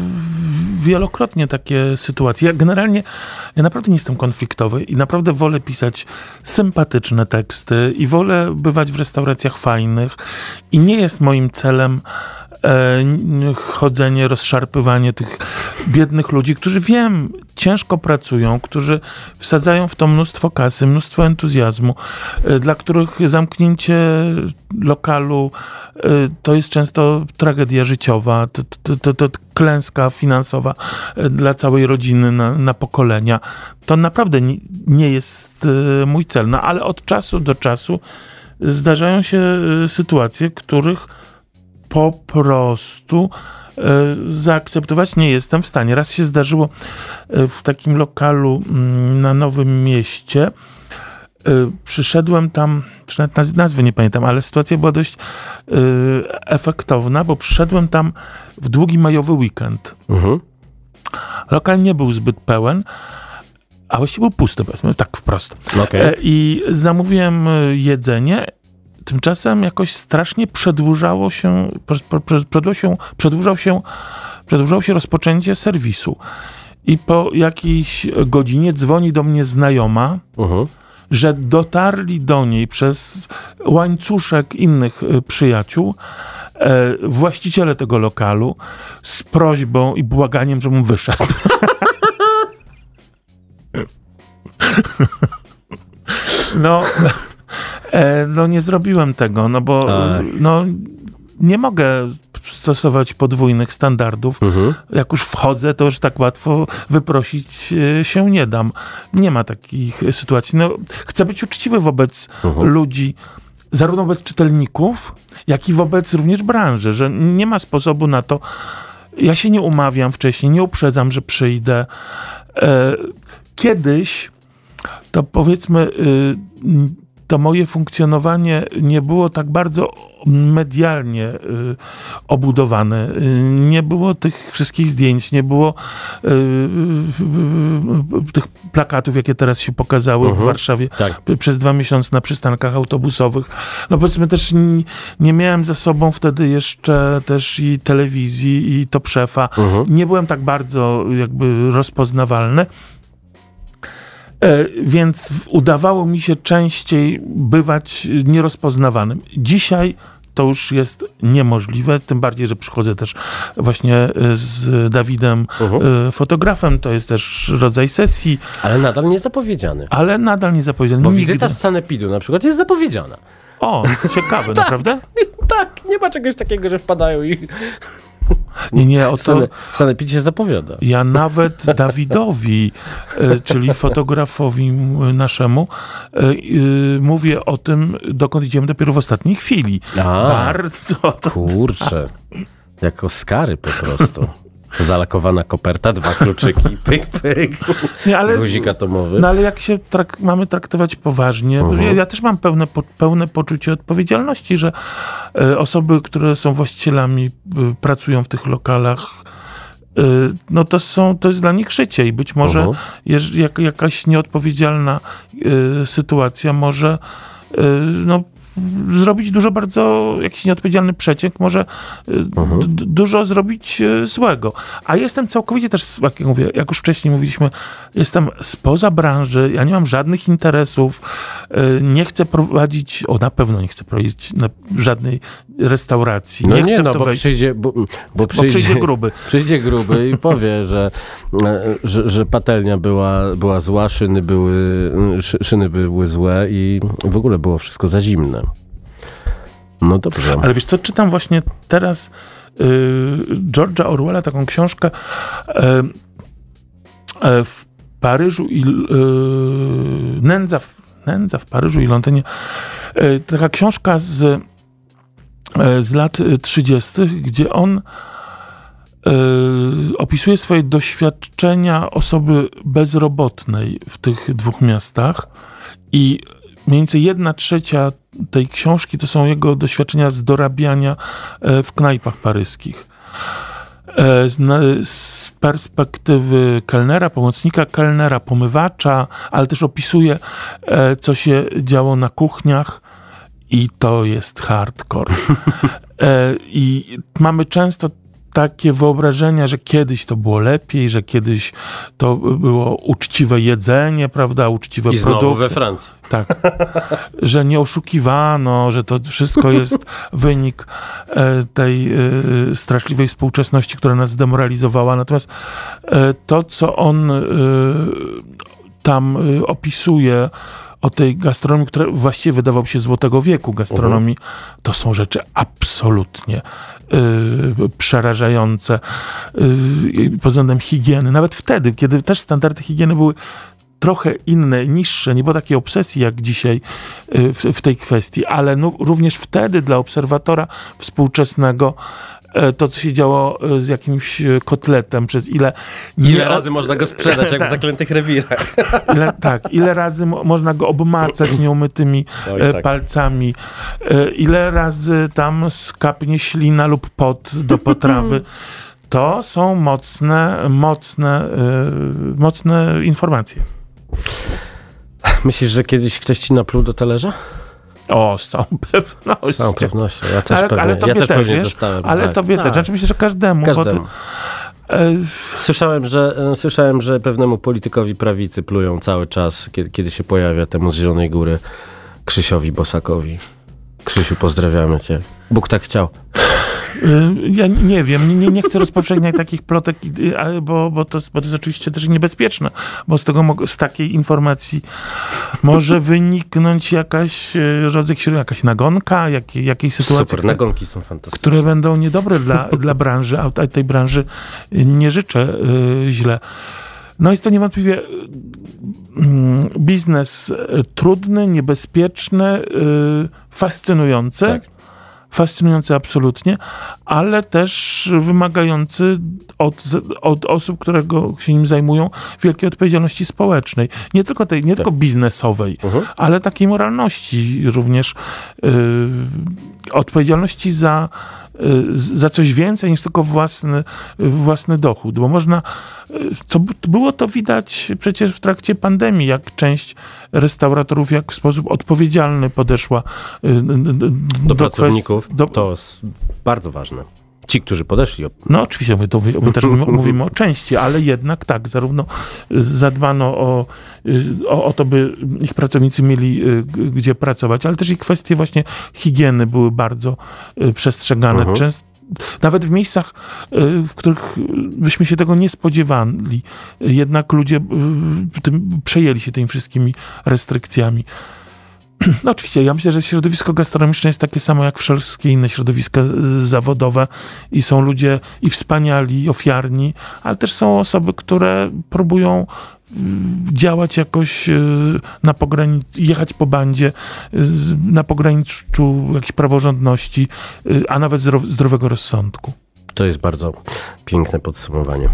wielokrotnie takie sytuacje. Generalnie, ja naprawdę nie jestem konfliktowy i naprawdę wolę pisać sympatyczne teksty i wolę bywać w restauracjach fajnych i nie jest moim celem chodzenie, rozszarpywanie tych biednych ludzi, którzy wiem, ciężko pracują, którzy wsadzają w to mnóstwo kasy, mnóstwo entuzjazmu, e, dla których zamknięcie lokalu e, to jest często tragedia życiowa, to, to, to, to klęska finansowa e, dla całej rodziny na, na pokolenia. To naprawdę nie, nie jest e, mój cel. No ale od czasu do czasu zdarzają się e, sytuacje, których po prostu e, zaakceptować nie jestem w stanie. Raz się zdarzyło e, w takim lokalu mm, na Nowym Mieście. E, Przyszedłem tam, czy nawet naz- nazwy nie pamiętam, ale sytuacja była dość efektowna, bo przyszedłem tam w długi majowy weekend. Mhm. Lokal nie był zbyt pełen, a właściwie był pusty, powiedzmy, tak wprost. Okej. E, I zamówiłem jedzenie. Tymczasem jakoś strasznie przedłużało się, przedłużał się, przedłużał się, przedłużało się rozpoczęcie serwisu. I po jakiejś godzinie dzwoni do mnie znajoma, Mhm. że dotarli do niej przez łańcuszek innych e, przyjaciół e, właściciele tego lokalu z prośbą i błaganiem, żebym wyszedł. No, no nie zrobiłem tego, no bo Ach. no, nie mogę stosować podwójnych standardów. Mhm. Jak już wchodzę, to już tak łatwo wyprosić e, się nie dam. Nie ma takich sytuacji. No, chcę być uczciwy wobec Mhm. ludzi, zarówno wobec czytelników, jak i wobec również branży, że nie ma sposobu na to. Ja się nie umawiam wcześniej, nie uprzedzam, że przyjdę. E, Kiedyś to powiedzmy, y, to moje funkcjonowanie nie było tak bardzo medialnie y, obudowane. Y, Nie było tych wszystkich zdjęć, nie było y, tych plakatów, jakie teraz się pokazały w Mhm. Warszawie Tak. przez dwa miesiące na przystankach autobusowych. No powiedzmy też nie miałem za sobą wtedy jeszcze też i telewizji i top szefa. Mhm. Nie byłem tak bardzo jakby rozpoznawalny. E, Więc udawało mi się częściej bywać nierozpoznawanym. Dzisiaj to już jest niemożliwe, tym bardziej, że przychodzę też właśnie e, z Dawidem, e, fotografem, to jest też rodzaj sesji, Ale nadal nie zapowiedziany. ale nadal nie zapowiedziany. Bo Nigdy. wizyta z Sanepidu na przykład jest zapowiedziana. O, ciekawe, naprawdę? tak, nie ma czegoś takiego, że wpadają i Nie, nie, o to... Sane, sanepid się zapowiada. Ja nawet Dawidowi, e, czyli fotografowi naszemu, e, e, mówię o tym, dokąd idziemy dopiero w ostatniej chwili. A. Bardzo to Kurczę. Jak Oskary po prostu. Zalakowana koperta, dwa kluczyki, pyk, pyk. Nie, ale- Guzik atomowy. No ale jak się trak- mamy traktować poważnie, Mhm. ja, ja też mam pełne, po, pełne poczucie odpowiedzialności, że e, osoby, które są właścicielami, e, pracują w tych lokalach, e, no to są, to jest dla nich życie i być może Mhm. jeż, jak, jakaś nieodpowiedzialna sytuacja może no, zrobić dużo bardzo, jakiś nieodpowiedzialny przeciek może e, Mhm. dużo zrobić e, złego. A jestem całkowicie też, jak mówię, jak już wcześniej mówiliśmy, jestem spoza branży, ja nie mam żadnych interesów, e, nie chcę prowadzić, o na pewno nie chcę prowadzić żadnej restauracji, No nie, nie, chcę no, bo wejść, przyjdzie, bo, bo bo przyjdzie, przyjdzie gruby. Przyjdzie gruby i powie, że, e, że, że patelnia była, była zła, szyny były, szy- szyny były złe i w ogóle było wszystko za zimne. No dobrze. Ale wiesz co, czytam właśnie teraz y, George'a Orwella, taką książkę y, y, w Paryżu i y, Nędza, w, Nędza w Paryżu i Londynie. Y, taka książka z, z lat 30., gdzie on opisuje swoje doświadczenia osoby bezrobotnej w tych dwóch miastach i mniej więcej jedna trzecia tej książki to są jego doświadczenia z dorabiania e, w knajpach paryskich. E, Z, perspektywy kelnera, pomocnika kelnera, pomywacza, ale też opisuje, e, co się działo na kuchniach i to jest hardcore. I mamy często takie wyobrażenia, że kiedyś to było lepiej, że kiedyś to było uczciwe jedzenie, prawda, uczciwe I znowu produkty. we Francji. Tak. że nie oszukiwano, że to wszystko jest wynik e, tej e, straszliwej współczesności, która nas zdemoralizowała. Natomiast e, to, co on tam opisuje o tej gastronomii, która właściwie wydawał się złotego wieku gastronomii, to są rzeczy absolutnie przerażające y, pod względem higieny. Nawet wtedy, kiedy też standardy higieny były trochę inne, niższe, nie było takiej obsesji jak dzisiaj y, w, w tej kwestii, ale no, również wtedy dla obserwatora współczesnego to, co się działo e, z jakimś e, kotletem, przez ile... Ile nie- razy można go sprzedać, jak w Tak. zaklętych rewirach? Ile, tak, ile razy mo- można go obmacać nieumytymi Oj, e, tak. palcami, e, ile razy tam skapnie ślina lub pot do potrawy. To są mocne, mocne, e, mocne informacje. Myślisz, że kiedyś ktoś ci napluł do talerza? O, z całą pewnością. Z całą pewnością. Ja też ale, pewnie, ale tobie ja też, też, wiesz? dostałem. Ale tak. tobie tak. też. Znaczy myślę, że każdemu. Każdemu. E, Słyszałem, że, e, słyszałem, że pewnemu politykowi prawicy plują cały czas, kiedy, kiedy się pojawia temu z Zielonej Góry, Krzysiowi Bosakowi. Krzysiu, pozdrawiamy cię. Bóg tak chciał. Y, Ja nie wiem, nie, nie chcę rozpowszechniać takich plotek, y, bo, bo, to, bo to jest oczywiście też niebezpieczne, bo z, tego, z takiej informacji może wyniknąć jakaś y, rodzaj, jakaś nagonka, jak, jakiejś sytuacji, Super, które, nagonki są fantastyczne. które będą niedobre dla, dla branży, a tej branży nie życzę źle. No jest to niewątpliwie mm, biznes trudny, niebezpieczny, fascynujący Tak. Fascynujący absolutnie, ale też wymagający od, od osób, które go, się nim zajmują, wielkiej odpowiedzialności społecznej. Nie tylko tej, nie tylko biznesowej, Mhm. ale takiej moralności również. Yy, odpowiedzialności za, za coś więcej niż tylko własny, własny dochód. Bo można, yy, to, było to widać przecież w trakcie pandemii, jak część restauratorów, jak w sposób odpowiedzialny podeszła yy, Do pracowników do, to jest bardzo ważne. Ci, którzy podeszli. no oczywiście, my, to, my też mówimy, o części, ale jednak tak, zarówno y, zadbano o, y, o, o to, by ich pracownicy mieli y, gdzie pracować, ale też i kwestie właśnie higieny były bardzo przestrzegane. Mhm. Częst, nawet w miejscach, w których byśmy się tego nie spodziewali, jednak ludzie tym, przejęli się tymi wszystkimi restrykcjami. No oczywiście, ja myślę, że środowisko gastronomiczne jest takie samo jak wszystkie inne środowiska y, zawodowe i są ludzie i wspaniali, i ofiarni, ale też są osoby, które próbują y, działać jakoś y, na pograniczu, jechać po bandzie, y, na pograniczu jakiejś praworządności, a nawet zdrow- zdrowego rozsądku. To jest bardzo piękne podsumowanie.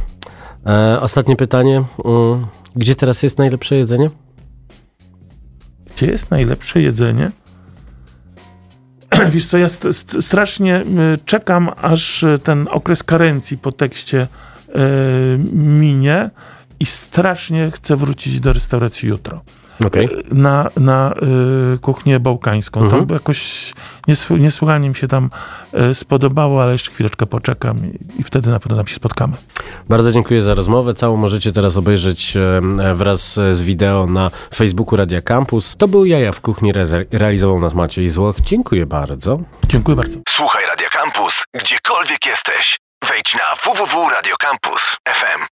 E, ostatnie pytanie. Mm, Gdzie teraz jest najlepsze jedzenie? Gdzie jest najlepsze jedzenie? Wiesz co, ja st- st- strasznie czekam, aż y, ten okres karencji po tekście y, minie i strasznie chcę wrócić do restauracji jutro. Okej. Na, na y, kuchnię bałkańską. Mhm. To jakoś niesły- niesłychanie mi się tam y, spodobało, ale jeszcze chwileczkę poczekam i, i wtedy na pewno tam się spotkamy. Bardzo dziękuję za rozmowę. Całą możecie teraz obejrzeć e, wraz z wideo na Facebooku Radia Campus. To był Jaja w Kuchni, realizował nas Maciej Złoch. Dziękuję bardzo. Dziękuję bardzo. Słuchaj Radio Campus, gdziekolwiek jesteś. Wejdź na www.radiocampus.fm.